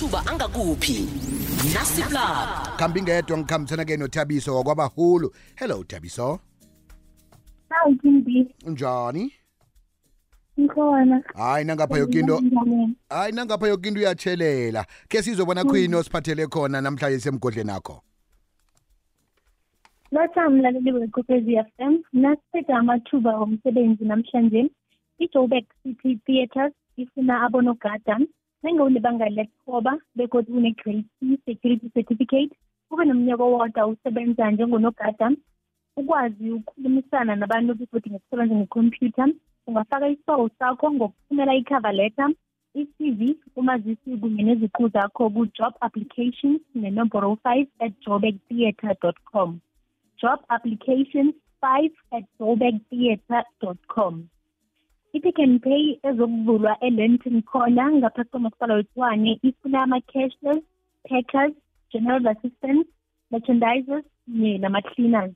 amathuba angakuphi? Nasiplab kambi ngedwa ngikhambisana ke nothabiso wakwabahulu. Hello thabiso. Hawu Kimbi, njani? Ngikhona. hayi nangapha yoke into Njani? hayi nangapha yoke into uyatshelela. Ke sizobona khuyini osiphathele khona namhlanje semgodleni akho? Lotha mlaleli weKhophezi FM, nasiqeda amathuba omsebenzi namhlanje. iJoburg City Theatres ifuna abonogada. Nengawulibanga lethoba begodwa une-grade C security certificate. Ube nomnyaka owodwa usebenza njengonogada ukwazi ukukhulumisana nabantu begodwa ngokusebenza ngekhompyutha ungafaka isibawo sakho ngokuthumela icover letter i-cv umazisi kunye neziqu zakho ku-job applications nenomboro 5 at joburgtheatre dot com. Job applications 5 at joburgtheatre dot com. I-pick and pay ezokuvulwa elenton corner ngaphasi komasipala wetshwane ifuna ama-cashless packers general assistants merchandisers kunye nama-cleaners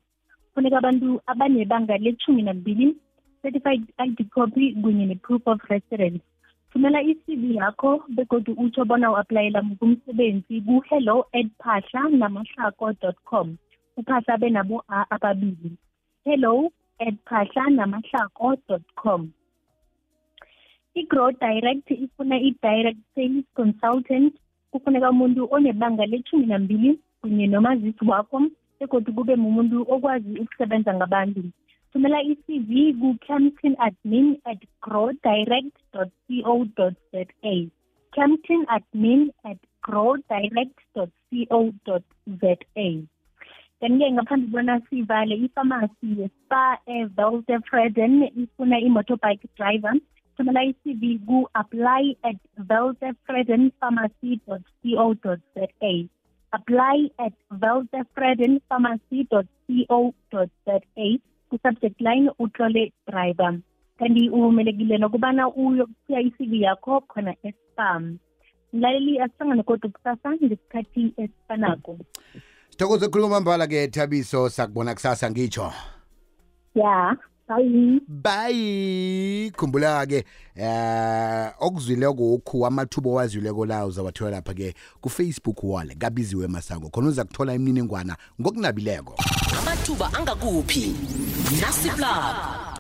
funeka abantu abanebanga lethumi nambili certified id copy kunye ne-proof of residence. Thumela i-cv yakho begodwa utsho bona u-aplayela kumsebenzi ku-hello at phahla namahlako dot com. Uphahla benabo a ababili. Hello at phahla namahlako dot com. I-grow direct ifuna i-direct sales consultant kufuneka umuntu onebanga lethumi nambili kunye nomazisi wakho begodwa kube mumuntu okwazi ukusebenza ngabantu. Thumela i-cv ku-campton admin at growdirect co za. Campton admin at growdirect co za. Kanti-ke ngaphambi bona sivale ifamasi yespa evelte freden ifuna i-motorbike driver. Thumela i-cv ku-apply at veltefredenpharmacy co za apply at veltefredenpharmacy co za ku-subject line utlole driver. Kanti uvumelekile nokubana uyokuthiya i-cv yakho khona espam. Mlaleli asihlangane kodwa kusasa ngesikhathi esifanako. Sithokoze khuluma mbala ke thabiso. Sakubona kusasa ngitsho. Ya bye. Bayi khumbula ke eh okuzwile kokhu amathuba owazileko la uzawathola lapha ke ku-facebook wall kabiziwe masango. Khona uza kuthola imininingwana ngokunabileko. Amathuba angakuphi? Nasiplab